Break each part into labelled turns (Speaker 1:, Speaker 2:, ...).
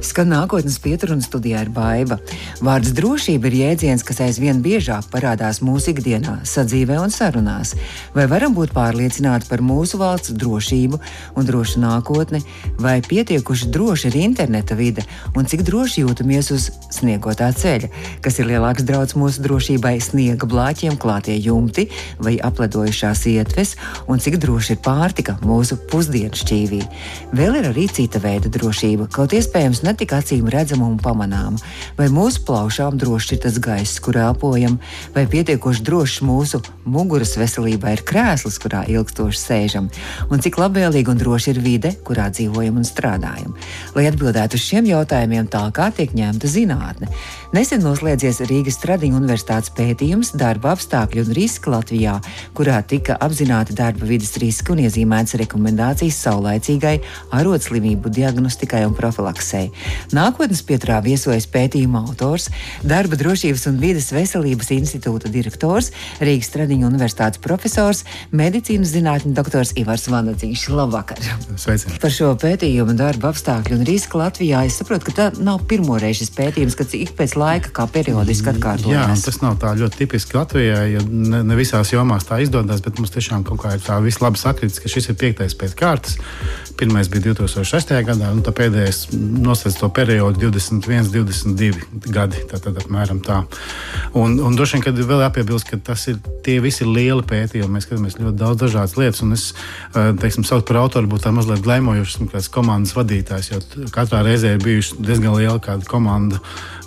Speaker 1: Skan nākotnes pieturuna studijā ir baiva. Vārds drošība ir jēdziens, kas aizvien biežāk parādās mūsu ikdienā, sadzīvē un sarunās. Vai varam būt pārliecināti par mūsu valsts drošību un drošu nākotni, vai pietiekuši droši ir interneta vide un cik droši jūtamies uz sniegotā ceļa, kas ir lielāks draudz mūsu drošībai - sniega blāķiem klātie jumti vai apledojušās ietves, un cik droši ir pārtika mūsu pusdienu šķīvī. Vēl ir arī cita veida drošība, kaut iespējams ne tik acīm redzama un pamanāma. Vai mūsu plaušām drošs ir tas gaiss, kur elpojam, vai pietiekoši drošs mūsu muguras veselībā ir krēsls, kurā ilgstoši sēžam, un cik labvēlīga un droša ir vide, kurā dzīvojam un strādājam. Lai atbildētu uz šiem jautājumiem, tā kā tiek ņemta zinātne. Nesen noslēdzies Rīgas Tradiņu universitātes pētījums darba apstākļu un riski Latvijā, kurā tika apzināti darba vidas riski un iezīmētas rekomendācijas saulaicīgai arotslimību diagnostikai un profilaksei. Nākotnes pieturā viesojas pētījuma autors, darba drošības un vides veselības institūta direktors, Rīgas Tradiņu universitātes profesors, medicīnas zinātņu doktors Ivars Vanadziņš. Labvakar!
Speaker 2: Sveicien.
Speaker 1: Par šo pētījumu darba apstākļu un risku Latvijā es saprotu, ka tā nav pirmoreiz šis pētījums, kad ik pēc laika kā periodiski
Speaker 2: Jā,
Speaker 1: atkārtojamies.
Speaker 2: tas nav tā ļoti tipiski Latvijai, jo ne, ne visās jomās tā izdodas, bet mums tiešām kaut kā ir tā vislabāk sakritis, ka šis ir piektais pēc kārtas. Pirmais bija 2006. gadā, un tā pēdējais noslēdz to periodu 21, 22 gadi. Tātad apmēram tā. Un, un droši vien, kad vēl jāpiebilst, ka tas ir tie visi lieli pētījumi. Mēs skatāmies ļoti daudz dažādas lietas, un es, eh, teiksim, sauc par autoru, būtu tā mazliet glaimojošs, kāds komandas vadītājs, jo katrā reizē ir bijuši diezgan liela kāda komanda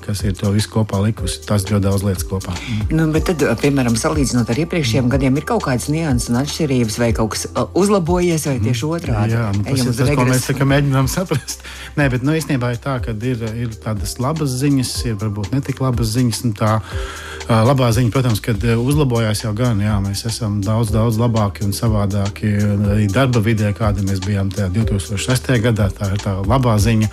Speaker 2: kas ir to visu kopā likusi. Tas ļoti daudz lietas kopā.
Speaker 1: Nu, bet, tad, piemēram, salīdzinot ar iepriekšējiem gadiem, ir kaut kādas nianses un atšķirības, vai kaut kas uh, uzlabojies, vai tieši otrādi.
Speaker 2: Jā, nu, tas ir tas, ko mēs kā mēģinām saprast. Nē, bet nu, īstenībā ir tā, ka ir, ir tādas labas ziņas, ir varbūt ne tik labas ziņas. un Tā ā, labā ziņa, protams, kad ā, uzlabojās jau gan. Jā, mēs esam daudz, daudz labāki un savādāki arī darba vidē, kāda mēs bijām tajā 2006. gadā. Tā ir tā labā ziņa.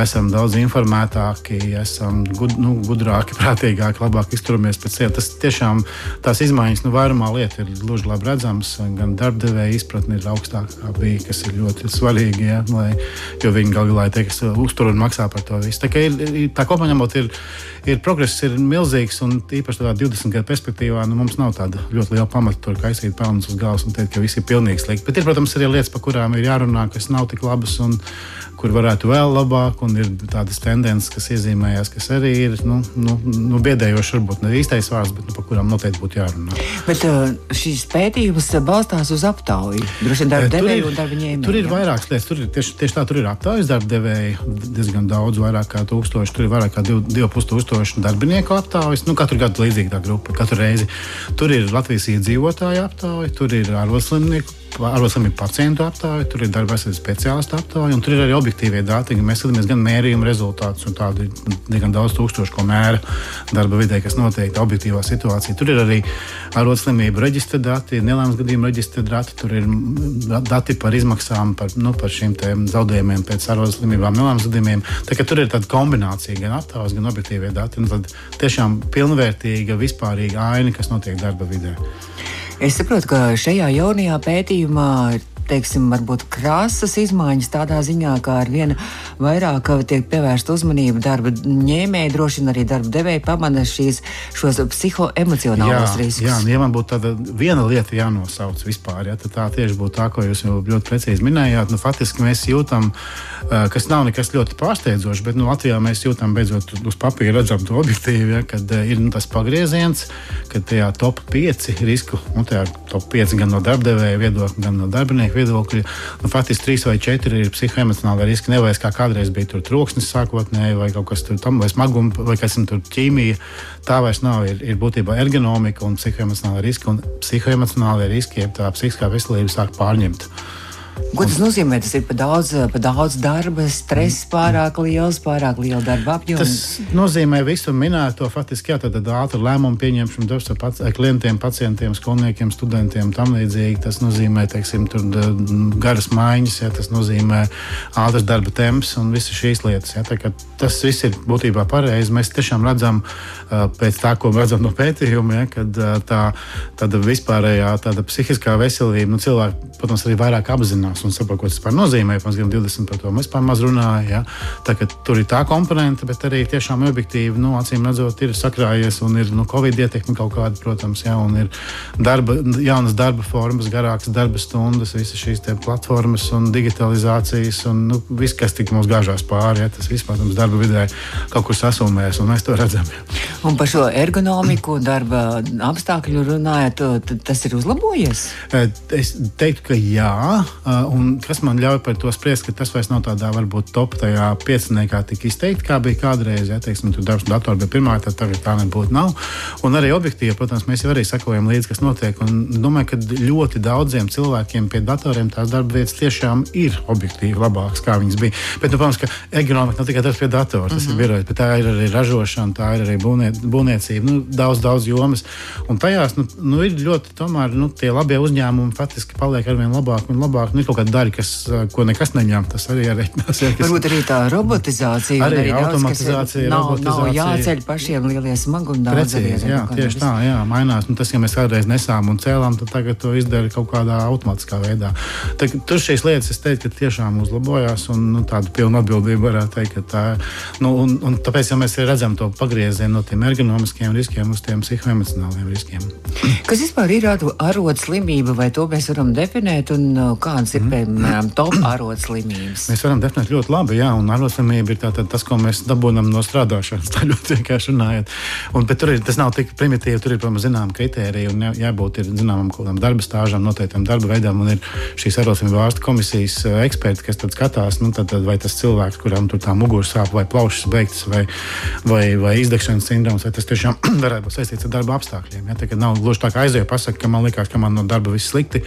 Speaker 2: Esam daudz informētāki, esam gud, nu, gudrāki, prātīgāki, labāk izturamies pēc sevis. Tas tiešām tās izmaiņas, nu, vairumā lietu ir gluži labi redzamas. Gan darbdevēja izpratne ir augstāka, kā bija, kas ir ļoti svarīgi. Ja, lai, jo viņi galu galā ir tie, kas uztur un maksā par to visu. Tā, ir, tā kopumā ņemot, ir, ir progress ir milzīgs, un īpaši tādā 20 gadu perspektīvā nu, mums nav tāda ļoti liela pamata tur kaisīt pelnus uz galvas un teikt, ka viss ir pilnīgi slikti. Bet ir, protams, arī lietas, par kurām ir jārunā, kas nav tik labas un kur varētu vēl labāk, un ir tādas tendences, kas iezīmējās, kas arī ir nu, nu, nu, biedējošas, varbūt ne īstais vārds, bet nu, par kurām noteikti būtu jārunā.
Speaker 1: Bet uh, šīs pētījums uh, balstās uz aptauju. Droši vien darba
Speaker 2: ir-
Speaker 1: devēju un darba ņēmēju.
Speaker 2: Tur ir vairākas lietas. Tur ir tieši, tieši tā, tur ir aptaujas darba devēji diezgan daudz, vairāk kā tūkstoši. Tur ir vairāk kā div- divi pus tūkstoši darbinieku aptaujas. Nu, katru gadu līdzīga tā grupa, katru reizi. Tur ir Latvijas iedzīvotāju aptauja, tur ir ārvalstslimnieku. Ārvalstslimību pacientu aptauja, tur ir darba aizsardzības speciālistu aptauja, un tur ir arī objektīvie dati. Mēs skatāmies gan mērījumu rezultātus, un tādu diezgan daudz tūkstošu, ko mēra darba vidē, kas notiek objektīvā situācijā. Tur ir arī ārvalstslimību reģistra dati, nelēmas gadījuma reģistra dati, tur ir dati par izmaksām, par, nu, par te zaudējumiem pēc ārvalstslimībām, nelēmas gadījumiem. Tā tur ir tāda kombinācija, gan aptaujas, gan objektīvie dati. Tad tiešām pilnvērtīga, vispārīga aina, kas notiek darba vidē.
Speaker 1: Es saprotu, ka šajā jaunajā pētījumā teiksim, varbūt krāsas izmaiņas tādā ziņā, ka ar vienu vairāk tiek pievērsta uzmanība darba ņēmēji, droši vien arī darba devēji pamana šīs, šos psihoemocionālos riskus.
Speaker 2: jā, ja man būtu tāda viena lieta jānosauc vispār, ja, tad tā tieši būtu tā, ko jūs jau ļoti precīzi minējāt. Nu, faktiski mēs jūtam, uh, kas nav nekas ļoti pārsteidzošs, bet nu, Latvijā mēs jūtam beidzot uz papīra redzam to objektīvi, ja, kad uh, ir nu, tas pagrieziens, kad tajā top 5 risku, un tajā top 5 gan no darbdevēja viedokļa, gan no darbinieku viedokļa, nu, faktiski 3 vai 4 ir psihoemocionāli riski. Nevis kā kādreiz bija tur troksnis sākotnēji, vai kaut kas tam, vai smagums, vai kas tur ķīmija. Tā vairs nav. Ir, ir būtībā ergonomika un psihoemocionāla riska, un psihoemocionālie riski, jeb tā psihiskā veselība sāk pārņemt.
Speaker 1: Ko tas nozīmē? Tas ir par daudz, par daudz darba, stress pārāk liels, pārāk liela darba apjoma.
Speaker 2: Tas nozīmē visu minēto. Faktiski, ātri lēmumu pieņemšanu darbs ar pac klientiem, pacientiem, skolniekiem, studentiem tam līdzīgi. Tas nozīmē, teiksim, tur garas maiņas, jā, tas nozīmē ātras darba temps un visas šīs lietas. Jā, tas viss ir būtībā pareizi. Mēs tiešām redzam pēc tā, ko redzam no pētījuma, ja, kad tā vispārējā tāda psihiskā veselība, nu, cilvēki, protams, arī vairāk apzinās un saprot, ko tas nozīmē. Pirms gadiem 20 par to mēs pār maz runājām. Ja? Tā, tur ir tā komponente, bet arī tiešām objektīvi, nu, acīm redzot, ir sakrājies un ir nu, Covid ietekme kaut kāda, protams, ja? un ir darba, jaunas darba formas, garākas darba stundas, visas šīs platformas un digitalizācijas un nu, viss, kas tik mums gāžās pāri. Ja? Tas viss, protams, darba vidē kaut kur sasumēs, un mēs to redzam. Ja?
Speaker 1: Un par šo ergonomiku, darba apstākļu runājot, tas ir uzlabojies?
Speaker 2: Es teiktu, ka jā. Un kas man ļauj par to spriest, ka tas vairs nav tādā varbūt top tajā pieciniekā tik izteikti, kā bija kādreiz. Ja, teiksim, tur darbs un datori bija pirmā, tad tagad tā nebūtu nav. Un arī objektīvi, protams, mēs jau arī sekojam līdzi, kas notiek. Un domāju, ka ļoti daudziem cilvēkiem pie datoriem tās darba vietas tiešām ir objektīvi labākas, kā viņas bija. Bet, nu, protams, ka ergonomika nav tikai tas pie datora, tas mm -hmm. ir mhm. birojs, bet tā ir arī ražošana, tā ir arī būvniecība būvniecība, nu, daudz, daudz jomas. Un tajās nu, nu, ir ļoti, tomēr, nu, tie labie uzņēmumi faktiski paliek ar vien labāk un labāk. Nu, ir kaut kāda daļa, kas, ko nekas neņem, tas arī ir
Speaker 1: kas... Varbūt arī tā robotizācija,
Speaker 2: arī, arī automatizācija.
Speaker 1: Ir, nav, nav jāceļ pašiem lielie smagumi daudz.
Speaker 2: Precīzi, jā, tieši tā, jā, mainās. Nu, tas, ja mēs kādreiz nesām un cēlām, tad tagad to izdara kaut kādā automātiskā veidā. Tā, tur šīs lietas, es teiktu, ka tiešām uzlabojās un nu, tādu pilnu atbildību varētu teikt, ka tā ir. Nu, un, un tāpēc, ja mēs redzam to pagriezienu no tiem ergonomiskiem riskiem uz tiem psihoemocionāliem riskiem.
Speaker 1: Kas vispār ir arodslimība, vai to mēs varam definēt, un uh, kādas ir, mhm. piemēram, top arodslimības?
Speaker 2: Mēs varam definēt ļoti labi, jā, un arodslimība ir tātad tas, ko mēs dabūjam no strādāšanas, tā ļoti vienkārši runājot. Un, bet tur ir, tas nav tik primitīvi, tur ir, protams, zinām kritēriji un jā, jābūt ir zināmam kaut kādam darba stāžam, noteiktām darba veidām, un ir šīs arodslimību ārstu komisijas uh, eksperti, kas tad skatās, nu, tad, vai tas cilvēks, kuram tur tā muguras sāp vai plaušas beigtas vai, vai, vai izdegšanas sindroms, vai tas tiešām varētu būt saistīts ar darba apstākļiem. Ja? Tā nav gluži tā, kā aizēju pasakot, ka man liekas, ka man no darba viss slikti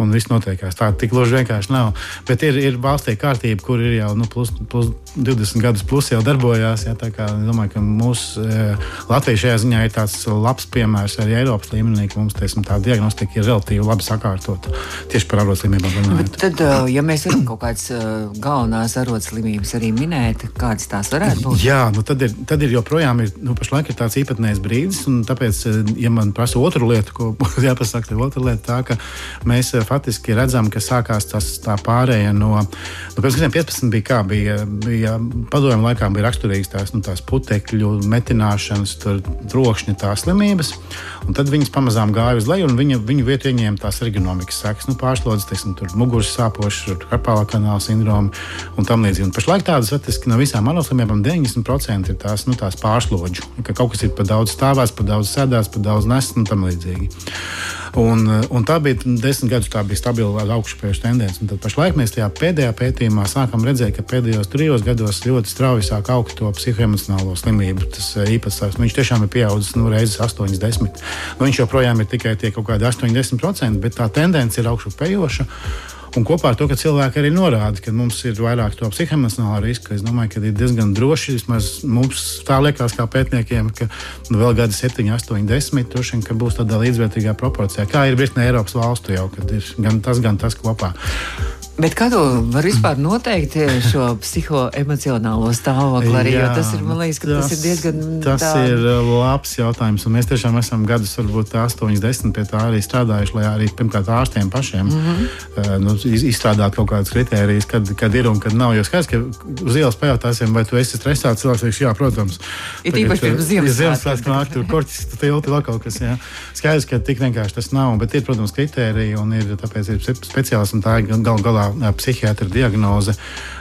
Speaker 2: un viss notiekās. Tā tik gluži vienkārši nav. Bet ir, ir valstī kārtība, kur ir jau nu, plus, plus 20 gadus plus jau darbojās. Ja? Kā, es domāju, ka mūsu e, Latvija šajā ziņā ir tāds labs piemērs arī Eiropas līmenī, ka mums teiksim, tā diagnostika ir relatīvi labi sakārtota tieši par arotslimībām.
Speaker 1: Tad, e, ja mēs varam kaut kādas e, galvenās arotslimības arī minēt, kādas tās varētu būt?
Speaker 2: Jā, nu tad ir, tad ir joprojām ir, nu, pašlaik ir tāds īpatnējs brīdis. Tāpēc, eh, ja man prasa otru lietu, ko jāpasaka, tad otra lieta tā, ka mēs eh, faktiski redzam, ka sākās tas tā pārēja no, nu, pirms gadiem 15 bija kā, bija, bija padomju laikā bija raksturīgas tās, nu, tās putekļu metināšanas, trokšņa tās slimības, tad viņas pamazām gāja uz leju, un viņa, viņu vietu ieņēma tās ergonomikas sekas, nu, pārslodzes, teiksim, muguras sāpošas, karpālā kanāla sindroma un tam līdzīgi. Un pašlaik tādas, faktiski no visām anoslimībām 90% ir tās, nu, tās pārslodžu, ka kaut kas ir par daudz stāvēs, par daudz sēdās, par daudz nes un tam līdzīgi. Un, un tā bija desmit gadus, tā bija stabila augšupejoša tendence. Tad pašlaik mēs tajā pēdējā pētījumā sākam redzēt, ka pēdējos trijos gados ļoti strauji sāk augt to psihoemocionālo slimību. Tas eh, īpatsvars nu, tiešām ir pieaudzis nu, reizes 80. Nu, viņš joprojām ir tikai tie kaut kādi 80%, bet tā tendence ir augšupejoša. Un kopā ar to, ka cilvēki arī norāda, ka mums ir vairāk to psihoemocionālo risku, es domāju, ka ir diezgan droši. Vismaz mums tā liekas, kā pētniekiem, ka nu, vēl gadi 7, 8, 10 droši vien būs tādā līdzvērtīgā proporcijā. Kā ir virkne Eiropas valstu jau, kad ir gan tas, gan tas kopā.
Speaker 1: Bet kā to var vispār noteikt šo psihoemocionālo stāvokli arī? Jā, tas ir, liekas, tas, tas ir diezgan.
Speaker 2: Tas tā... ir uh, labs jautājums, un mēs tiešām esam gadus, varbūt 8, 10 pie tā arī strādājuši, lai arī pirmkārt ārstiem pašiem mm -hmm. nu, izstrādātu kaut kādas kritērijas, kad, kad ir un kad nav. Jo skaidrs, ka uz ielas pajautāsim, vai tu esi stresēts, cilvēks teiks, jā, protams.
Speaker 1: Ir īpaši pirms
Speaker 2: Ziemassvētku nāk, tur korķis, tu tilti vēl kaut kas, jā. Skaidrs, ka tik vienkārši tas nav, bet ir, protams, kritēriji un ir, tāpēc ir speciālisti un tā ir gal galā psihiatra diagnoze.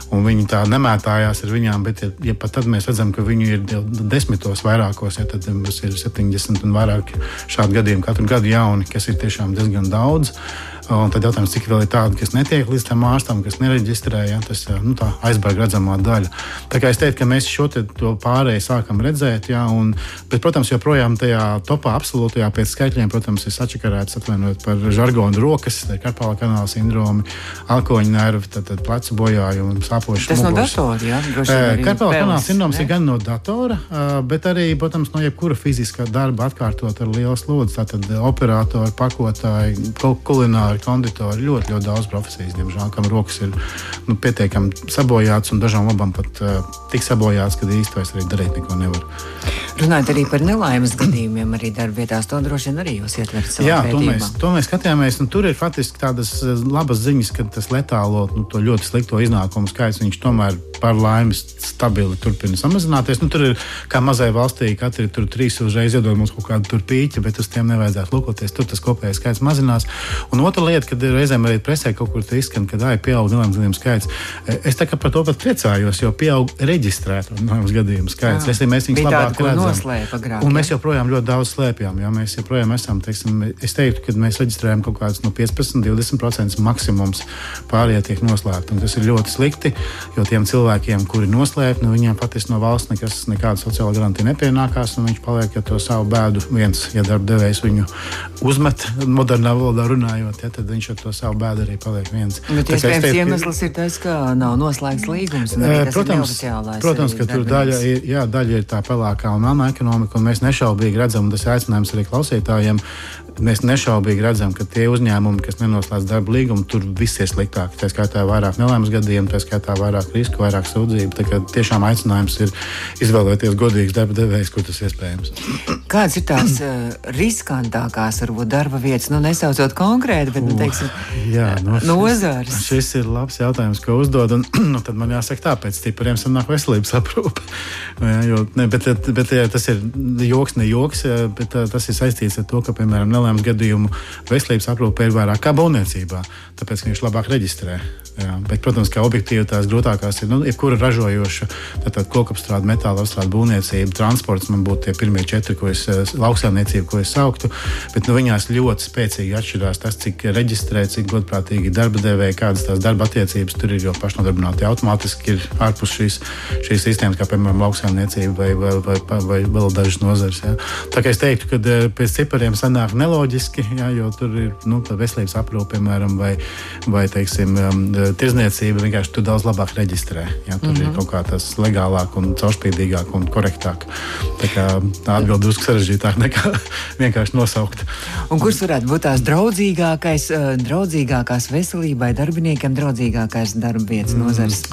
Speaker 2: Viņi tā nemētājās ar viņām, bet, ja, ja pat tad mēs redzam, ka viņu ir desmitos vairākos, ja, tad mums ir 70 un vairāk šādu gadījumu katru gadu jauni, kas ir tiešām diezgan daudz. Un tad jautājums, cik vēl ir tādi, kas netiek līdz tam ārstam, kas nereģistrē, ja, tas nu, aizbēg redzamā daļa. Tā kā es teiktu, ka mēs šo pārēju sākam redzēt, ja, un, bet, protams, joprojām tajā topā absolūtajā pēc skaitļiem, protams, ir sačakarēts atvainojot par žargonu rokas, karpāla kanāla sindromi, alkoņa nervi, tad, tad plecu bojājumi, sāpoši.
Speaker 1: Tas mugurs. no datora, jā?
Speaker 2: Karpāla kanāla sindroms ir gan no datora, bet arī, protams, no jebkura fiziskā darba atkārtot ar lielu slodzi. Tātad operatori, pakotāji, kulināri konditori, konditori, ļoti, ļoti daudz profesijas, diemžēl, kam rokas ir nu, pietiekami sabojātas un dažām labām pat uh, tik sabojātas, ka īstenībā vairs arī darīt neko nevar.
Speaker 1: Runājot arī par nelaimes gadījumiem, arī darbvietās, to droši vien arī jūs ietverat savā Jā,
Speaker 2: to mēs, to mēs skatījāmies. Nu, tur ir faktiski tādas eh, labas ziņas, ka tas letālo, nu, to ļoti slikto iznākumu skaits, viņš tomēr par laimi stabili turpina samazināties. Nu, tur ir kā mazai valstī, katrs tur trīs uzreiz iedod mums kaut kādu pīķi, bet uz tiem nevajadzētu lūkoties. Tur tas kopējais skaits mazinās. Un otra lieta, kad reizēm arī presē kaut kur izskan, ka ai, pieaug nelaimes gadījumu skaits. Es par to pat priecājos, jo pieaug reģistrēto nelaimes gadījumu skaits. Es, mēs viņus labāk redzam. Un mēs joprojām ļoti daudz slēpjam. Ja? Mēs joprojām esam, teiksim, es teiktu, ka mēs reģistrējam kaut kādus no 15, 20% maksimums pārējie tiek noslēgti. Tas ir ļoti slikti, jo tiem cilvēkiem, kuri noslēp, nu, viņiem patiesībā no valsts nekas, nekāda sociāla garantija nepienākās, un viņš paliek ar to savu bēdu viens, ja darba devējs viņu uzmet modernā valodā runājot, ja, tad viņš ar to savu bēdu arī paliek viens.
Speaker 1: Bet iespējams teicu, iemesls ir tas, ka nav noslēgts līgums.
Speaker 2: Protams, protams ka tur daļa ir, jā, daļa ir tā pelēkā un melnā ekonomika, un mēs nešaubīgi redzam, un tas ir aicinājums arī klausītājiem, mēs nešaubīgi redzam, ka tie uzņēmumi, kas nenoslēdz darba līgumu, tur viss ir sliktāk. Tā skaitā vairāk nelaimes gadījumu, tā skaitā vairāk risku, vairāk sūdzību. Tā kā tiešām aicinājums ir izvēlēties godīgus darba devējus, kur tas iespējams.
Speaker 1: Kādas ir tās uh, riskantākās varbūt, darba vietas, nu nesaucot konkrēti, bet nu, teiksim,
Speaker 2: Jā,
Speaker 1: no šis, nozars?
Speaker 2: Šis ir labs jautājums, ko uzdod. Un, nu, tad man jāsaka, tā pēc stipriem sanāk veselības aprūpe. Jā, jo, ne, bet, bet, bet tas ir joks, ne joks, bet tas ir saistīts ar to, ka, piemēram, nelaimes gadījumu veselības aprūpe ir vairāk būvniecībā, tāpēc viņš labāk reģistrē. Jā, bet, protams, ka objektīvi tās grūtākās ir nu, jebkura ražojoša, kokapstrāde, metāla apstrāde, būvniecība, transports. Man būtu tie pirmie četri, ko es lauksaimniecību, ko es sauktu. Bet nu, viņās ļoti spēcīgi atšķirās tas, cik reģistrē, cik godprātīgi darba devēja, kādas tās darba attiecības tur ir. Jo pašnodarbināti automātiski ir ārpus šīs, šīs sistēmas, kā piemēram lauksaimniecība vai, vai, vai, vai, vai vēl dažas nozares. Jā. Tā kā es teiktu, ka pēc cipariem sanāk neloģiski, jā, jo tur ir nu, veselības aprūpe, piemēram, vai, vai teiksim, tirzniecība vienkārši tur daudz labāk reģistrē. Ja, tur mm -hmm. ir mhm. kaut kā tas legālāk, un caurspīdīgāk un korektāk. Tā kā tā atbilde drusku sarežģītāk nekā vienkārši nosaukt.
Speaker 1: Un kurš varētu būt tās draudzīgākais, draudzīgākās veselībai, darbiniekam draudzīgākais darba vietas mm. nozars?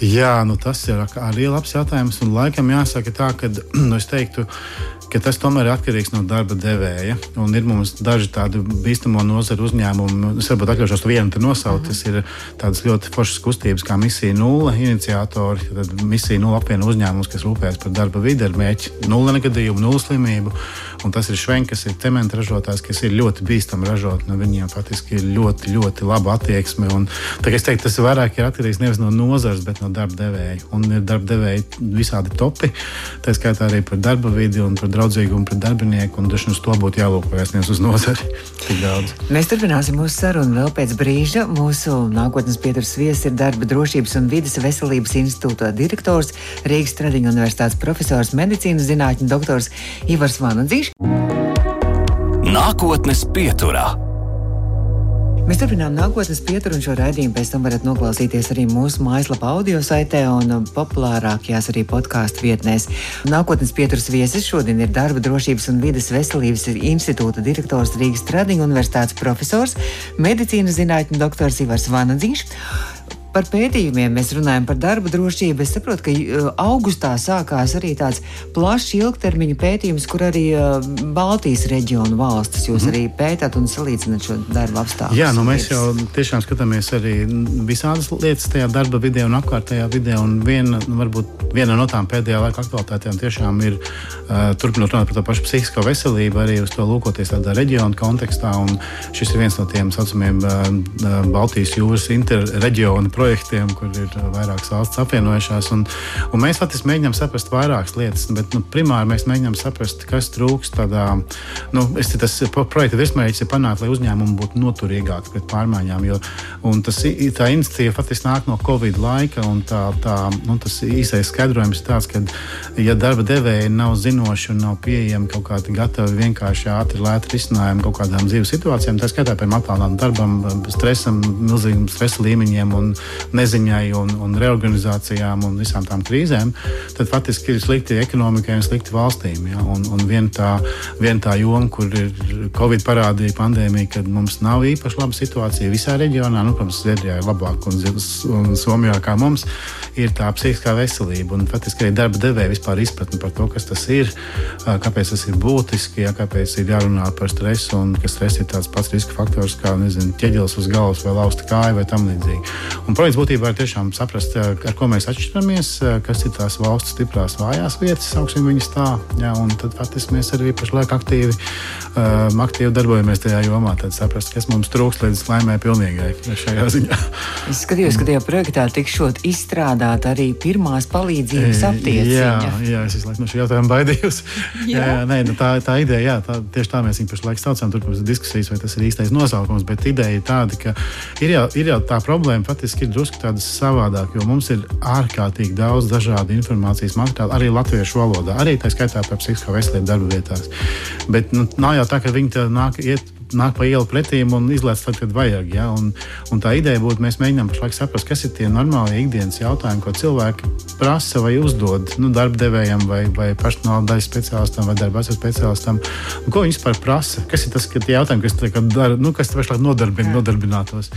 Speaker 2: Jā, nu tas ir arī labs jautājums. Un laikam jāsaka tā, ka nu, es teiktu, ka tas tomēr ir atkarīgs no darba devēja. Un ir mums daži tādi bīstamo nozaru uzņēmumi, es varbūt atļaušos vienu nosaukt. Tas ir tādas ļoti foršas kustības kā Misija Nulle iniciatori. Tad Misija Nulle apvieno uzņēmumus, kas rūpējas par darba vidi ar mērķi nulle negadījumu, nulle slimību. Un tas ir švenks, kas ir cementa ražotājs, kas ir ļoti bīstami ražot. Nu, viņiem faktiski ir ļoti, ļoti laba attieksme. Un, es teiktu, tas vairāk ir atkarīgs nevis no nozares, bet no darba devēja. Un ir darba devēji visādi topi, tā skaitā arī par darba vidi un par draudzīgumu pret darbinieku. Un dažs uz to būtu jālūkojas, nevis uz nozari.
Speaker 1: Mēs turpināsim mūsu sarunu vēl pēc brīža. Mūsu nākotnes pieturas viesis ir darba drošības un vidas veselības institūta direktors, Rīgas Tradiņu universitātes profesors, medicīnas zinātņu doktors Ivars Vanadzīšs.
Speaker 3: Nākotnes pieturā.
Speaker 1: Mēs turpinām nākotnes pieturu, un šo raidījumu pēc tam varat noklausīties arī mūsu mājaslapā, audio saitē un populārākajās arī podkāstu vietnēs. Nākotnes pieturas viesis šodien ir Darba drošības un vides veselības institūta direktors Rīgas Tradiņu universitātes profesors, medicīnas zinātņu doktors Ivars Vanadzīšs. Par pētījumiem mēs runājam par darba drošību. Es saprotu, ka uh, augustā sākās arī tāds plašs ilgtermiņa pētījums, kur arī uh, Baltijas reģionu valstis jūs mm. arī pētāt un salīdzināt šo darba apstākļus.
Speaker 2: Jā, nu mēs jau tiešām skatāmies arī visādas lietas tajā darba vidē un apkārtējā vidē. Un viena, nu, varbūt viena no tām pēdējā laika aktualitātēm tiešām ir uh, turpinot runāt par to pašu psihisko veselību, arī uz to lūkoties tādā reģiona kontekstā. Un šis ir viens no tiem saucamiem uh, Baltijas jūras interreģionu projektiem, kur ir vairākas valsts apvienojušās. Un, un mēs faktiski mēģinām saprast vairākas lietas, bet nu, primāri mēs mēģinām saprast, kas trūkst tādā. Nu, es, tas projekta virsmērķis ir panākt, lai uzņēmumi būtu noturīgāki pret pārmaiņām. Jo, tas, tā iniciatīva faktiski nāk no Covid laika, un tā, tā, nu, tas īsais skaidrojums ir tāds, ka, ja darba devēji nav zinoši un nav pieejami kaut kādi gatavi vienkārši ātri, lēti risinājumi kaut kādām dzīves situācijām, tā skaitā piemēram attālinātam darbam, stresam, milzīgam stresa līmeņiem un neziņai un, un reorganizācijām un visām tām krīzēm, tad faktiski ir slikti ekonomikai un slikti valstīm. Ja? Un, un viena tā, vien tā joma, kur ir Covid parādīja pandēmija, kad mums nav īpaši laba situācija visā reģionā, nu, protams, Zviedrijā ir labāk un, un Somijā kā mums, ir tā psihiskā veselība un faktiski arī darba devēja vispār izpratne par to, kas tas ir, kāpēc tas ir būtiski, ja, kāpēc ir jārunā par stresu un ka stress ir tāds pats riska faktors kā nezinu, ķieģelis uz galvas vai lausta kāja vai tam līdzīgi. Un projekts būtībā ir tiešām saprast, ar ko mēs atšķiramies, kas ir tās valsts stiprās vājās vietas, sauksim viņas tā. Un tad faktiski mēs arī pašlaik aktīvi, um, aktīvi darbojamies tajā jomā, tad saprast, kas mums trūkst līdz laimē pilnīgai šajā ziņā.
Speaker 1: Es skatījos, ka tajā projektā tikšot izstrādāt arī pirmās palīdzības aptieciņa.
Speaker 2: Jā, jā es visu laiku no šī jautājuma baidījos. jā, jā, nē, nu tā, tā ideja, jā, tā, tieši tā mēs viņu pašlaik saucam. Tur būs diskusijas, vai tas ir īstais nosaukums, bet ideja ir tāda, ka ir jau, ir jau tā problēma patiesībā ir drusku tāda savādāka, jo mums ir ārkārtīgi daudz dažādu informācijas materiālu arī latviešu valodā, arī tā skaitā par psihisko veselību darba vietās. Bet nu, nav jau tā, ka viņi nāk iet nāk pa ielu pretīm un izlaiž tad, kad vajag. Ja? Un, un tā ideja būtu, mēs mēģinām pašlaik saprast, kas ir tie normālie ikdienas jautājumi, ko cilvēki prasa vai uzdod nu, darba devējiem, vai, vai pašnāvājas speciālistam, vai darba speciālistam. Un, ko viņi vispār prasa? Kas ir tas jautājums, kas, tā, dara, nu, kas pašlaik nodarbina, nodarbinātos?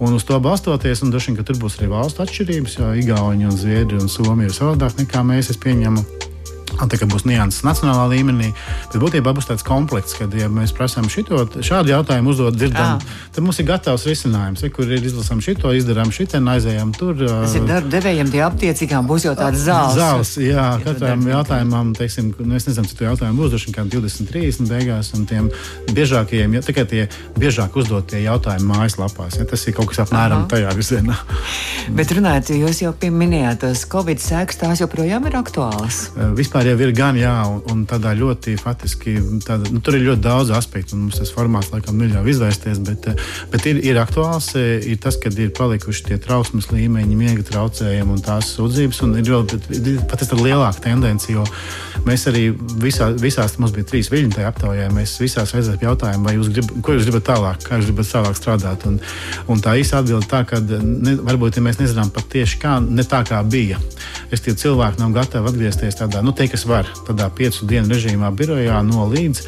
Speaker 2: Un uz to balstoties, un droši vien, ka tur būs arī valstu atšķirības, jo Igauni un Zviedri un Somija ir savādāk nekā mēs, es pieņemu. Tā kā būs nianses nacionālā līmenī, bet būtībā būs tāds komplekss, kad, ja mēs prasām šito, šādu jautājumu uzdot, dzirdam, ah. tad mums ir gatavs risinājums, ja, kur ir izlasām šito, izdarām šito, aizējām tur.
Speaker 1: Tas ir darba devējiem, tie aptiecīgām būs jau tāds zāles.
Speaker 2: Zāles, jā, katram jautājumam, teiksim, nu, es nezinu, cik jautājumu droši vien 20, 30 beigās, un tiem biežākajiem, ja tikai tie biežāk uzdotie jautājumi mājaslapās, ja tas ir kaut kas apmēram Aha. tajā virzienā.
Speaker 1: Bet runājot, jūs jau pieminējāt tos Covid sēklas, tās joprojām ir aktuālas.
Speaker 2: Vispār vispār jau ir gan, jā, un, un tādā ļoti faktiski, tāda, nu, tur ir ļoti daudz aspektu, un mums tas formāts laikam neļauj izvērsties, bet, bet ir, ir aktuāls, ir tas, kad ir palikuši tie trausmas līmeņi, miega traucējumi un tās sūdzības, un ir vēl pat ir lielāka tendence, jo mēs arī visā, visās, mums bija trīs viļņi tajā aptaujā, mēs visās reizēs jautājām, vai jūs gribat, ko jūs gribat tālāk, kā jūs gribat tālāk strādāt, un, un tā īsa atbilde tā, ka ne, varbūt, ja mēs nezinām pat tieši kā, ne tā kā bija, es tie cilvēki nav gatavi atgriezties tādā, nu, teikt, kas var tādā piecu dienu režīmā, birojā no līdz,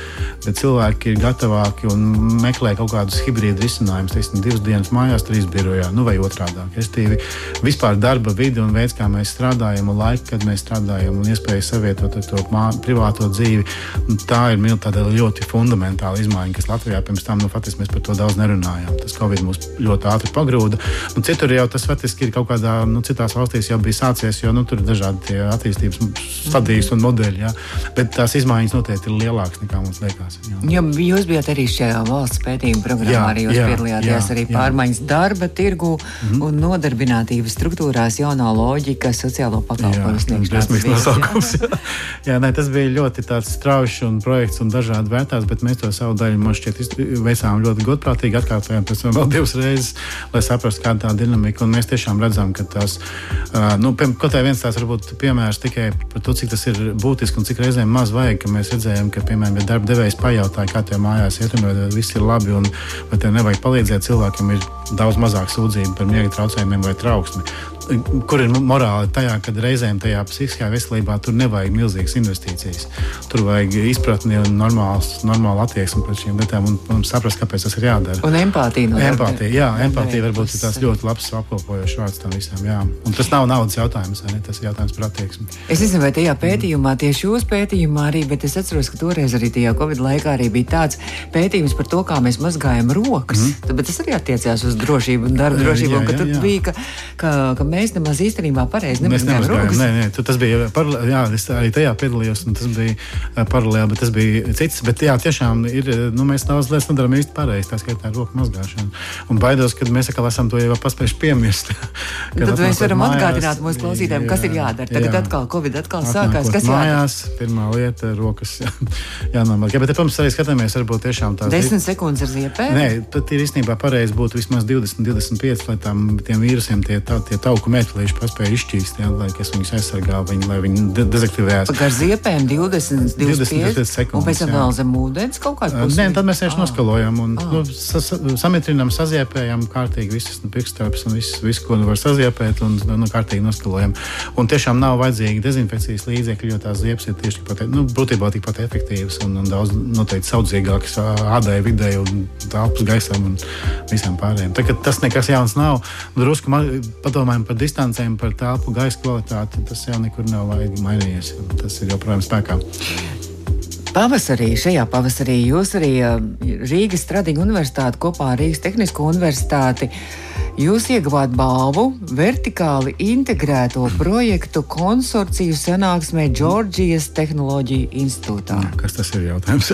Speaker 2: bet cilvēki ir gatavāki un meklē kaut kādus hibrīdu risinājumus. Teiksim, divas dienas mājās, trīs birojā, nu vai otrādi. Restīvi, vispār darba vidi un veids, kā mēs strādājam, un laika, kad mēs strādājam, un iespēja savietot ar to mā, privāto dzīvi, tā ir ļoti fundamentāla izmaiņa, kas Latvijā pirms tam, nu, faktiski mēs par to daudz nerunājām. Tas Covid mūs ļoti ātri pagrūda. Un citur jau tas faktiski ir kaut kādā, nu, citās valstīs jau bija sācies, jo nu, tur ir dažādi attīstības stadijas un modeļi. Ja? Bet tās izmaiņas noteikti ir lielākas nekā mums liekas.
Speaker 1: Jā. Jo jūs bijat arī šajā valsts pētījuma programmā, jā, arī jūs jā, piedalījāties jā, arī pārmaiņas jā. darba tirgu mm -hmm. un nodarbinātības struktūrās jaunā loģika sociālo pakalpojumu
Speaker 2: sniegšanas. Jā, jā nē, tas bija ļoti strauji un projekts un dažādi vērtās, bet mēs to savu daļu man šķiet veicām ļoti godprātīgi, atkārtojām pēc tam vēl divas reizes, lai saprastu, kāda tā dinamika. Un mēs tiešām redzam, ka tas, uh, nu, kaut kā viens tās varbūt piemērs tikai par to, cik tas ir būtiski un cik reizēm maz vajag, ka mēs redzējām, ka, piemēram, ja darba devējs pajautāja, kā tie mājās iet, un vai viss ir labi, un vai te nevajag palīdzēt cilvēkiem, ir daudz mazāk sūdzību par miega traucējumiem vai trauksmi kur ir morāli tajā, ka reizēm tajā psihiskajā veselībā tur nevajag milzīgas investīcijas. Tur vajag izpratni un normāls, normālu attieksmi pret šīm lietām un, un saprast, kāpēc tas ir jādara.
Speaker 1: Un empātija. No
Speaker 2: empātija, jā, empātija varbūt ir tās ļoti labs apkopojošs vārds tam visam. Jā. Un tas nav naudas jautājums, ne? tas ir jautājums par attieksmi.
Speaker 1: Es nezinu, vai tajā pētījumā, tieši jūsu pētījumā arī, bet es atceros, ka toreiz arī tajā Covid laikā arī bija tāds pētījums par to, kā mēs mazgājam rokas. Mm. Tad, tas arī attiecās uz drošību un darba drošību, jā, jā, jā. ka tur bija, ka, ka, ka mēs nemaz īstenībā pareizi
Speaker 2: Mēs
Speaker 1: rokas.
Speaker 2: Nē, nē, tas bija paralēli. Jā, es arī tajā piedalījos, un tas bija eh, paralēli, bet tas bija cits. Bet jā, tiešām ir, eh, nu, mēs daudz lietas nedarām īsti pareizi. Tā skaitā roku mazgāšana. Un baidos, ka mēs atkal esam to jau paspējuši piemirst.
Speaker 1: Tad mēs varam
Speaker 2: mājās,
Speaker 1: atgādināt mūsu klausītājiem, kas ir
Speaker 2: jā,
Speaker 1: jādara. Tagad
Speaker 2: jā.
Speaker 1: atkal Covid atkal sākās.
Speaker 2: Atnākot
Speaker 1: Kas jādara?
Speaker 2: mājās, pirmā lieta - rokas. jā, jānomazgā. Bet, protams, arī skatāmies, varbūt tiešām tās
Speaker 1: Desmit sekundes ar ziepēm.
Speaker 2: Nē, tad ir īstenībā pareizi būtu vismaz 20, 25, lai tam tiem vīrusiem tie, tā, tie tauku metālīši paspēja izšķīst, jā, lai kas viņus aizsargā, viņi, lai viņi de dezaktivējās.
Speaker 1: Ar ziepēm 20, 25
Speaker 2: 25 sekundes,
Speaker 1: un pēc tam vēl zem ūdens kaut kādu pusi.
Speaker 2: Nē, tad mēs vienkārši
Speaker 1: Ah.
Speaker 2: noskalojam un nu, sa, sa, samitrinām, saziepējam kārtīgi visas nu, pirkstāpes un visu, visu, ko nu var saziepēt, un nu, kārtīgi noskalojam. Un tiešām nav vajadzīgi dezinfekcijas līdzekļi, jo tās ziepes ir tieši tikpat, nu, būtībā tikpat efektīvas un, un daudz noteikti saudzīgākas ādai, videi un telpas gaisam un visam pārējiem. Tā, tas nekas jauns nav. Drusku padomājam par distancēm, par telpu gaisa kvalitāti. Tas jau nekur nav mainījies. Tas ir joprojām spēkā.
Speaker 1: Pavasarī, šajā pavasarī jūs arī uh, Rīgas Stradiņu universitāti kopā ar Rīgas Tehnisko universitāti. Jūs ieguvāt balvu vertikāli integrēto projektu konsorciju sanāksmē Džordžijas Tehnoloģiju institūtā.
Speaker 2: Kas tas ir jautājums?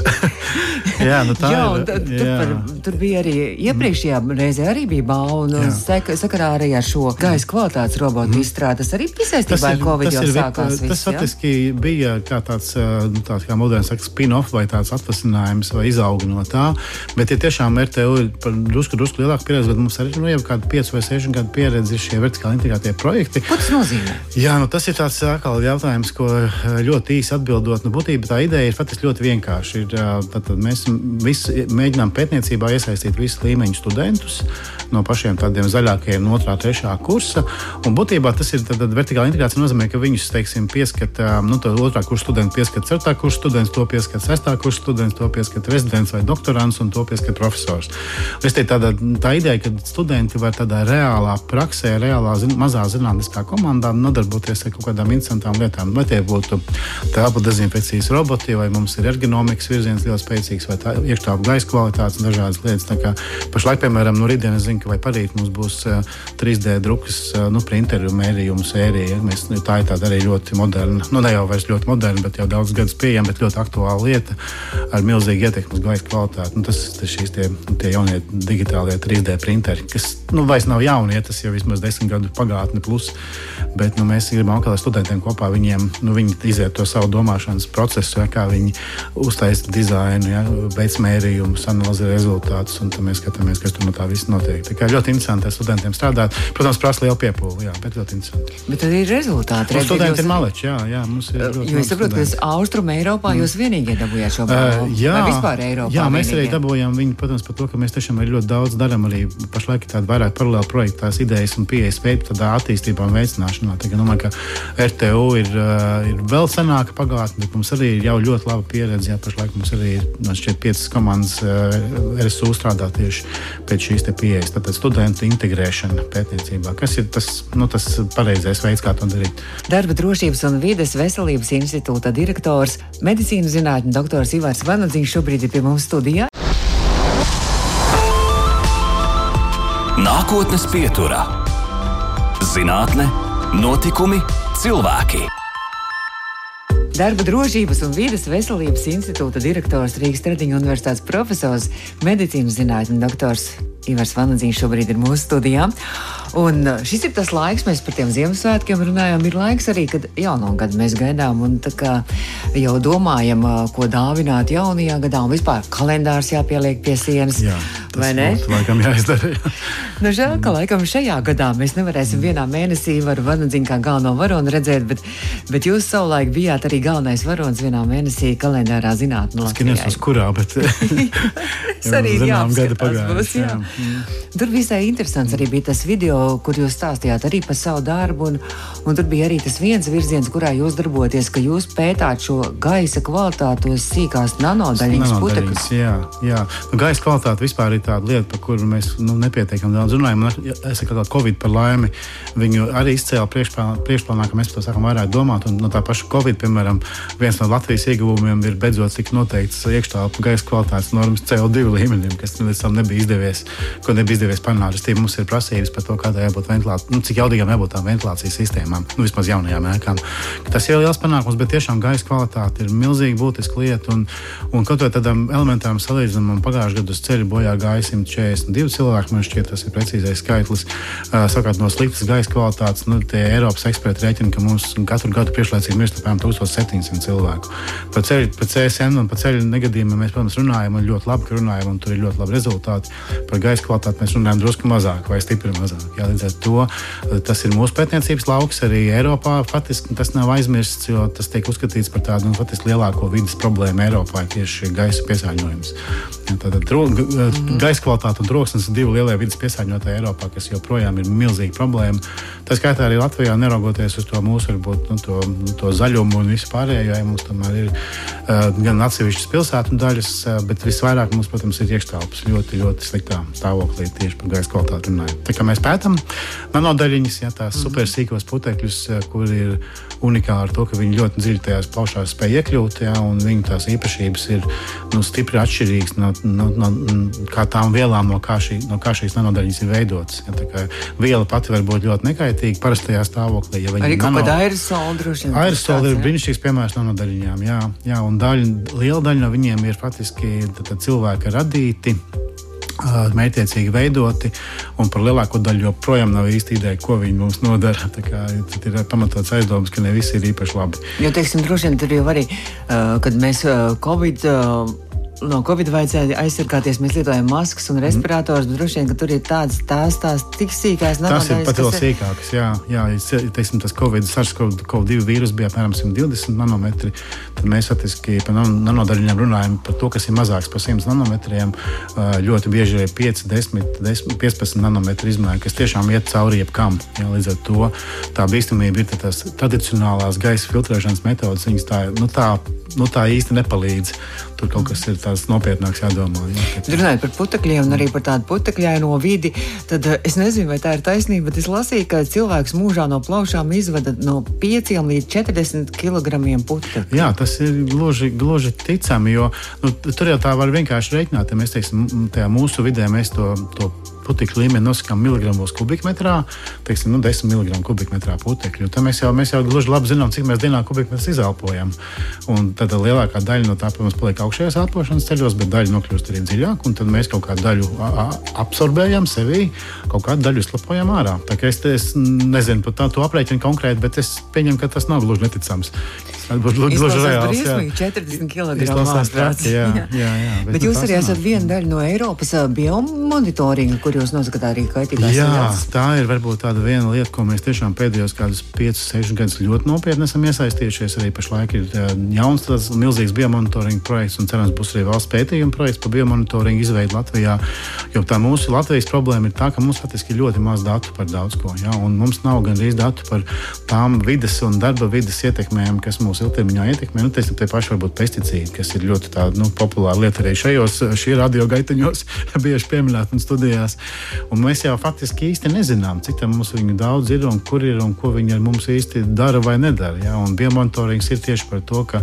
Speaker 2: jā, nu tā
Speaker 1: Jā,
Speaker 2: ir.
Speaker 1: tad, tur, par, tur bija arī iepriekšējā reizē arī bija balva,
Speaker 2: Jā.
Speaker 1: sek, sakarā arī ar šo gaisa kvalitātes robotu izstrādi. Tas arī bija saistībā ar Covid jau sākās.
Speaker 2: tas
Speaker 1: ja?
Speaker 2: faktiski bija kā tāds, nu, tāds kā moderns saka, spin-off vai tāds atvasinājums vai izauga no tā. Bet ja tiešām RTU ir par drusku, drusku lielāku pieredzi, bet mums arī nu, jau kādi 5 vai 6 gadu pieredze ir šie vertikāli integrētie projekti.
Speaker 1: Ko tas nozīmē?
Speaker 2: Jā, nu tas ir tāds atkal jautājums, ko eh, ļoti īsi atbildot. Nu, būtībā tā ideja ir faktiski ļoti vienkārša. Ir, eh, tātad mēs visi mēģinām pētniecībā iesaistīt visu līmeņu studentus no pašiem tādiem zaļākajiem, no otrā, trešā kursa. Un būtībā tas ir tad, tad vertikāla integrācija. nozīmē, ka viņus teiksim, pieskata nu, tā otrā kursa students, pieskata ceturtā kursa students, to pieskata sestā kursa students, to pieskata rezidents vai doktorants un to pieskata profesors. Es te tāda, tā ideja, ka studenti var tādā reālā praksē, reālā zin, mazā zinātniskā komandā nodarboties ar kaut kādām interesantām lietām. Vai tie būtu telpu dezinfekcijas roboti, vai mums ir ergonomikas virziens ļoti spēcīgs, vai tā iekštelpu gaisa kvalitātes un dažādas lietas. Tā kā Pašlaik, piemēram, no rītdienas zinu, ka vai parīt mums būs uh, 3D drukas, uh, nu, printeru mērījumu sērija. Mēs, nu, tā ir tāda arī ļoti moderna, nu, ne jau vairs ļoti moderna, bet jau daudz gadus pieejama, bet ļoti aktuāla lieta ar milzīgu ietekmi uz gaisa kvalitāti. Nu, tas ir šīs tie, tie jaunie digitālie 3D printeri, kas nu, vairs nav jauni, ja tas jau vismaz desmit gadu pagātne plus. Bet nu, mēs gribam atkal ar studentiem kopā viņiem, nu, viņi iziet to savu domāšanas procesu, ja, kā viņi uztaisa dizainu, ja, veids mērījumus, analizē rezultātus, un tad mēs skatāmies, kas tur no tā viss notiek. Tā kā ļoti interesanti ar studentiem strādāt. Protams, prasa lielu piepūli, jā, bet ļoti interesanti.
Speaker 1: Bet ir rezultāti. Redziet,
Speaker 2: studenti
Speaker 1: jūs-
Speaker 2: ir maleči, jā, jā, mums ir ļoti
Speaker 1: Jo es saprotu, ka Austrum Eiropā jūs vienīgie dabūjāt šo balvu.
Speaker 2: Uh, jā,
Speaker 1: Vai vispār Eiropā.
Speaker 2: jā, mēs arī
Speaker 1: vienīgie?
Speaker 2: dabūjām viņu, protams, par to, ka mēs tiešām arī ļoti daudz darām. Arī pašlaik ir tāda vairāk paralēla projekta, tās idejas un pieejas veidu tādā attīstībā un veicināšanā. Kā domāju, ka RTU ir, uh, ir vēl senāka pagātne, bet mums arī ir jau ļoti laba pieredze. Jā, pašlaik mums arī ir man šķiet piecas komandas uh, RSU strādā tieši pēc šīs pieejas. Tātad studentu integrēšana pētniecībā. Kas ir tas, nu, tas pareizais veids, kā to darīt?
Speaker 1: Darba drošības un vides veselības institūta direktors, medicīnas zinātņu doktors Ivars Vanadziņš šobrīd ir pie mums studijā.
Speaker 3: Nākotnes pieturā - zinātne, notikumi, cilvēki.
Speaker 1: Darba drošības un vides veselības institūta direktors Rīgas Tradiņu universitātes profesors, medicīnas zinātņu doktors Ivars Vanadziņš šobrīd ir mūsu studijā. Un uh, šis ir tas laiks, mēs par tiem Ziemassvētkiem runājam. Ir laiks arī, kad jauno gadu mēs gaidām un jau domājam, uh, ko dāvināt jaunajā gadā. Un vispār kalendārs jāpieliek pie sienas.
Speaker 2: Jā,
Speaker 1: vai
Speaker 2: tas
Speaker 1: ne?
Speaker 2: būtu laikam jāizdara. Jā.
Speaker 1: Nu, žēl, ka laikam šajā gadā mēs nevarēsim vienā mēnesī ar Vanadziņu kā galveno varoni redzēt, bet, bet jūs savulaik bijāt arī galvenais varonis vienā mēnesī kalendārā zinātnē.
Speaker 2: Es nezinu, uz kurā, bet
Speaker 1: Tas
Speaker 2: jau
Speaker 1: arī
Speaker 2: zinām, gadi
Speaker 1: jāapskatās jā. Tur visai interesants arī bija tas video, kur jūs stāstījāt arī par savu darbu. Un, un tur bija arī tas viens virziens, kurā jūs darbojaties, ka jūs pētāt šo gaisa kvalitāti, tos sīkās nanodaļiņas, putekļus.
Speaker 2: Jā, jā. Nu, gaisa kvalitāte vispār ir tāda lieta, par kuru mēs nu, nepietiekami daudz runājam. Es saku, ka Covid par laimi viņu arī izcēla priekšplānā, ka mēs par to sākam vairāk domāt. Un no tā paša Covid, piemēram, viens no Latvijas ieguvumiem ir beidzot tik noteikts iekštelpu gaisa kvalitātes normas CO2 līmenim, kas līdz tam nebija izdevies, ko nebija izdevies panākt. Restīvi, mums ir prasības par to, kādai jābūt ventilācijai, nu, cik jaudīgām jābūt tām ventilācijas sistēmām, nu, vismaz jaunajām ēkām. Tas ir liels panākums, bet tiešām gaisa kvalitāte ir milzīgi būtiska lieta. Un, un kaut vai tādam elementāram salīdzinājumam pagājušajā gadā uz ceļa bojā gāja 142 cilvēki. Man šķiet, tas ir precīzais skaitlis. Savukārt no sliktas gaisa kvalitātes, nu, tie Eiropas eksperti rēķina, ka mums katru gadu priekšlaicīgi mirst apmēram 1700 cilvēku. Par, ceļu, par CSM un par ceļu negadījumiem mēs, protams, runājam, un ļoti labi, runājam, un tur ir ļoti labi rezultāti. Par gaisa kvalitāti mēs runājam drusku mazāk vai stipri mazāk. Jā, līdz ar to tas ir mūsu pētniecības lauks arī Eiropā. Faktiski tas nav aizmirsts, jo tas tiek uzskatīts par tādu nu, lielāko vidas problēmu Eiropā, tieši gaisa piesārņojums. Tātad mm. gaisa kvalitāte un troksnis ir divi lielie vidas piesārņotāji Eiropā, kas joprojām ir milzīga problēma. Tā skaitā arī Latvijā, neraugoties uz to mūsu varbūt, nu, to, nu, to zaļumu un visu pārējo, ja mums tomēr ir uh, gan atsevišķas pilsētu daļas, uh, bet visvairāk mums, protams, ir iekštelpas ļoti, ļoti sliktā stāvoklī tieši par gaisa kvalitāti runājot. Tā kā mēs pētām nanodaļiņas, ja tās mm. super sīkos putekļus, kur ir unikāli ar to, ka viņi ļoti dziļi tajās plaušās spēj iekļūt, ja, un viņu tās īpašības ir nu, stipri atšķirīgas no, no, no, no tām vielām, no kā, šī, no kā šīs nanodaļas ir veidotas. Ja, viela pati var būt ļoti nekaitīga parastajā stāvoklī. Ja
Speaker 1: Arī kaut kāda aerosoli droši vien.
Speaker 2: Aerosoli ir brīnišķīgs piemērs nanodaļiņām, jā, jā, un daļa, liela daļa no viņiem ir faktiski cilvēka radīti mērķiecīgi veidoti, un par lielāko daļu joprojām nav īsti ideja, ko viņi mums nodara. Tad ir pamatots aizdoms, ka ne visi ir īpaši labi.
Speaker 1: Jo, teiksim, droši vien tur jau arī, kad mēs Covid no Covid vajadzēja aizsargāties. Mēs lietojam maskas un respiratorus, bet droši vien, ka tur ir tādas tās, tās tik sīkās
Speaker 2: nanodaļas. Tas ir pat vēl sīkākas, jā. jā teiksim, tas Covid, SARS-CoV-2 vīrus bija apmēram 120 nanometri. Tad mēs faktiski par nanodaļām runājam par to, kas ir mazāks par 100 nanometriem. Ļoti bieži ir 5, 10, 10 15 nanometri izmēri, kas tiešām iet cauri jebkam. Jā, līdz ar to tā bīstamība ir tās tradicionālās gaisa filtrēšanas metodas. Viņas tā, nu, tā, nu, tā īsti nepalīdz. Tur kaut kas ir tāds nopietnāks jādomā. Jā,
Speaker 1: Runājot par putekļiem un arī par tādu putekļaino vidi, tad eh, es nezinu, vai tā ir taisnība, bet es lasīju, ka cilvēks mūžā no plaušām izvada no 5 līdz 40 kg putekļu.
Speaker 2: Jā, tas ir gluži, gluži ticami, jo nu, tur jau tā var vienkārši reiķināt. Ja mēs teiksim, tajā mūsu vidē mēs to, to putekļu līmeni nosakām miligramos kubikmetrā, teiksim, nu, 10 mg kubikmetrā putekļu. Tad mēs jau, mēs jau gluži labi zinām, cik mēs dienā kubikmetrus izelpojam. Un tad lielākā daļa no tā, protams, paliek augšējos elpošanas ceļos, bet daļa nokļūst arī dziļāk, un tad mēs kaut kādu daļu absorbējam sevī, kaut kādu daļu slapojam ārā. Tā kā es, es nezinu par to aprēķinu konkrēti, bet es pieņemu, ka tas nav gluži neticams.
Speaker 1: Gluži reāls. Jā, 40 kg.
Speaker 2: Jā, jā, jā, jā,
Speaker 1: bet, bet jūs arī esat viena daļa no Eiropas biomonitoringa, kur jūs nosakāt arī kaitīgās
Speaker 2: jā, vielas. Tā ir varbūt tāda viena lieta, ko mēs tiešām pēdējos kādus 5, 6 gadus ļoti nopietni esam iesaistījušies. Arī pašlaik ir jauns tāds milzīgs biomonitoringa projekts un cerams būs arī valsts pētījuma projekts par biomonitoringu izveidu Latvijā. Jo tā mūsu Latvijas problēma ir tā, ka mums faktiski ir ļoti maz datu par daudz ko. Ja? Mums nav gandrīz datu par tām vidas un darba vidas ietekmēm, kas mūs mūsu ilgtermiņā ietekmē. Nu, teiksim, tie paši varbūt pesticīdi, kas ir ļoti tāda, nu, populāra lieta arī šajos radiogaitaņos, bieži pieminēta un studijās. Un mēs jau faktiski īsti nezinām, cik mums viņu daudz ir un kur ir un ko viņi ar mums īsti dara vai nedara. Ja? Un biomonitorings ir tieši par to, ka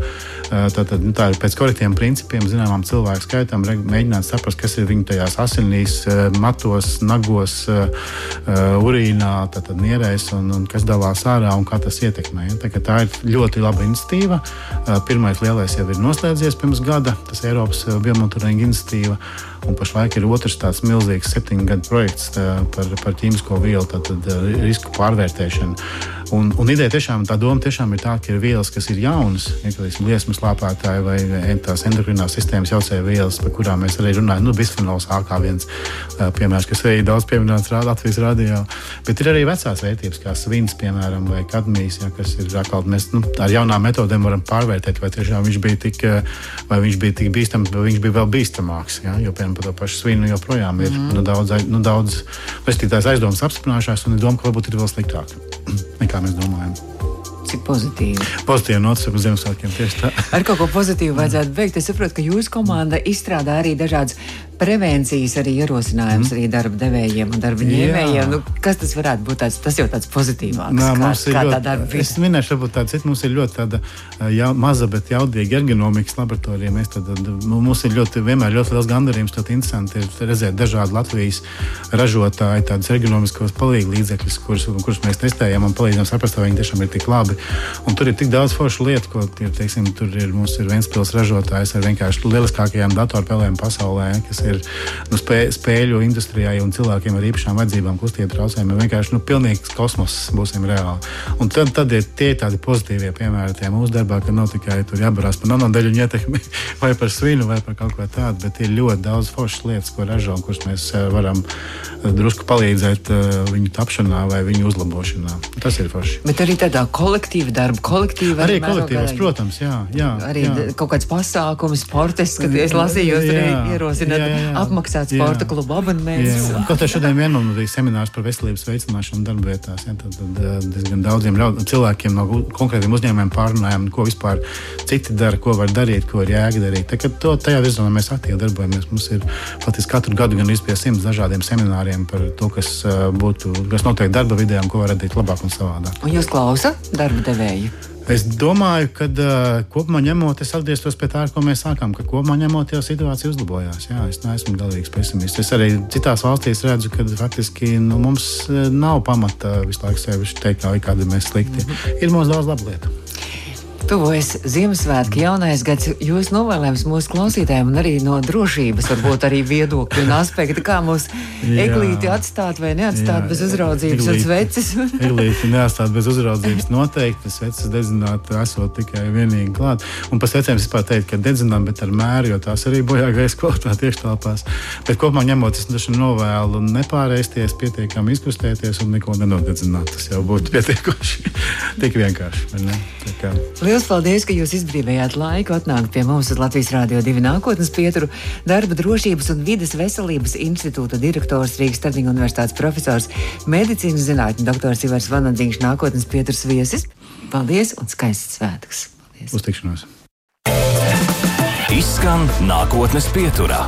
Speaker 2: tā, tā, nu, tā ir pēc korektiem principiem, zināmām cilvēku skaitam, mēģināt saprast, kas ir viņu tajās asinīs, matos, nagos, urīnā, tātad nierēs un, un kas dalās ārā un kā tas ietekmē. Ja? Tā, tā ir ļoti laba iniciatīva. Pirmais lielais jau ir noslēdzies pirms gada, tas ir Eiropas biomonitoringa iniciatīva. Un pašlaik ir otrs tāds milzīgs septiņu gadu projekts par, par ķīmisko vielu tātad, risku pārvērtēšanu. Un, un ideja tiešām, tā doma tiešām ir tā, ka ir vielas, kas ir jaunas, ja liesmas lāpētāji vai tās endokrinās sistēmas jaucēja vielas, par kurām mēs arī runājam. Nu, bisfenols A kā viens piemērs, kas arī daudz pieminēts Latvijas radio. Bet ir arī vecās vērtības, kā svins, piemēram, vai kadmijs, ja, kas ir atkal mēs nu, ar jaunām metodēm varam pārvērtēt, vai tiešām viņš bija tik, vai viņš bija tik bīstams, vai viņš bija vēl bīstamāks. Ja, jo, piemēram, par to pašu svinu joprojām ir mm. nu, daudz, nu, daudz aizdomas apstiprinājušās, un es domāju, ka varbūt ir vēl sliktāk nekā mēs domājam.
Speaker 1: Cik pozitīvi.
Speaker 2: Pozitīvi par Ziemassvētkiem tieši tā.
Speaker 1: Ar kaut ko pozitīvu vajadzētu beigt. Es saprotu, ka jūsu komanda izstrādā arī dažādas prevencijas arī ierosinājums mm. arī darba devējiem un darba ņēmējiem. Nu, kas tas varētu būt? Tāds, tas jau tāds pozitīvāks.
Speaker 2: Nā,
Speaker 1: kā,
Speaker 2: ir
Speaker 1: kā
Speaker 2: ļoti, es minēšu, varbūt tāda cita, mums ir ļoti tāda jau, maza, bet jaudīga ergonomikas laboratorija. Mēs tad, tad, mums ir ļoti, vienmēr ļoti liels gandarījums, ļoti interesanti ir redzēt dažādu Latvijas ražotāju tādus ergonomiskos palīgu līdzekļus, kurus, kurus mēs testējam un palīdzam saprast, vai viņi tiešām ir tik labi. Un tur ir tik daudz foršu lietu, ko ir, teiksim, tur ir, mums ir viens pils ražotājs ar vienkārši lieliskākajām datorspēlēm pasaulē, kas ir nu, spē, spēļu industrijai un cilvēkiem ar īpašām vajadzībām, kustību traucējumiem. Vienkārši nu, pilnīgs kosmos būsim reāli. Un tad, tad ir tie tādi pozitīvie piemēri tajā mūsu darbā, ka nav tikai jābarās par nanodeļu ietekmi vai par svinu vai par kaut ko tādu, bet ir ļoti daudz foršas lietas, ko ražo un kuras mēs eh, varam eh, drusku palīdzēt eh, viņu tapšanā vai viņu uzlabošanā. Tas ir forši.
Speaker 1: Bet arī tādā kolektīva darba, kolektīva
Speaker 2: arī kolektīvas, protams, jā. jā
Speaker 1: arī jā. kaut kāds pasākums, sports, kad es lasīju, jūs arī ierosināt apmaksāt sporta klubu abonementus.
Speaker 2: Kaut kā šodien vienam bija seminārs par veselības veicināšanu darba vietās. Ja, tad, tad eh, diezgan daudziem cilvēkiem no konkrētiem uzņēmumiem pārunājām, ko vispār citi dara, ko var darīt, ko ir jēga darīt. Tā, to, tajā virzienā mēs aktīvi darbojamies. Mums ir faktiski katru gadu gan izpie simts dažādiem semināriem par to, kas eh, būtu, kas notiek darba vidē un ko var radīt labāk un savādāk.
Speaker 1: Un jūs klausāt darba devēju?
Speaker 2: Es domāju, ka uh, kopumā ņemot, es atgrieztos pie tā, ko mēs sākām, ka kopumā ņemot, jau situācija uzlabojās. Jā, es neesmu galīgs pesimists. Es arī citās valstīs redzu, ka faktiski nu, mums nav pamata visu laiku sevi teikt, ka kādi mēs slikti. Mm -hmm. Ir mums daudz labu lietu.
Speaker 1: Tuvojas Ziemassvētku jaunais gads. Jūs novēlējums mūsu klausītājiem un arī no drošības, varbūt arī viedokļu un aspektu, kā mūs eglīti atstāt vai neatstāt jā, bez uzraudzības eglīti, un sveces.
Speaker 2: eglīti neatstāt bez uzraudzības noteikti, sveces dedzināt esot tikai vienīgi klāt. Un pa svecēm vispār teikt, ka dedzinām, bet ar mēru, jo tās arī bojā gaisa kvalitāte iekštelpās. Bet kopumā ņemot, es taču novēlu nepārēsties, pietiekami izkustēties un neko nenodedzināt. Tas jau būtu pietiekoši. Tik vienkārši.
Speaker 1: Lielas paldies, ka jūs izbrīvējāt laiku atnākt pie mums uz Latvijas Rādio 2 nākotnes pieturu. Darba drošības un vides veselības institūta direktors Rīgas Stardiņa universitātes profesors, medicīnas zinātņu doktors Ivars Vanadzīņš nākotnes pieturs viesis. Paldies un skaists svētkus!
Speaker 2: Uz tikšanos!
Speaker 3: Izskan nākotnes pieturā.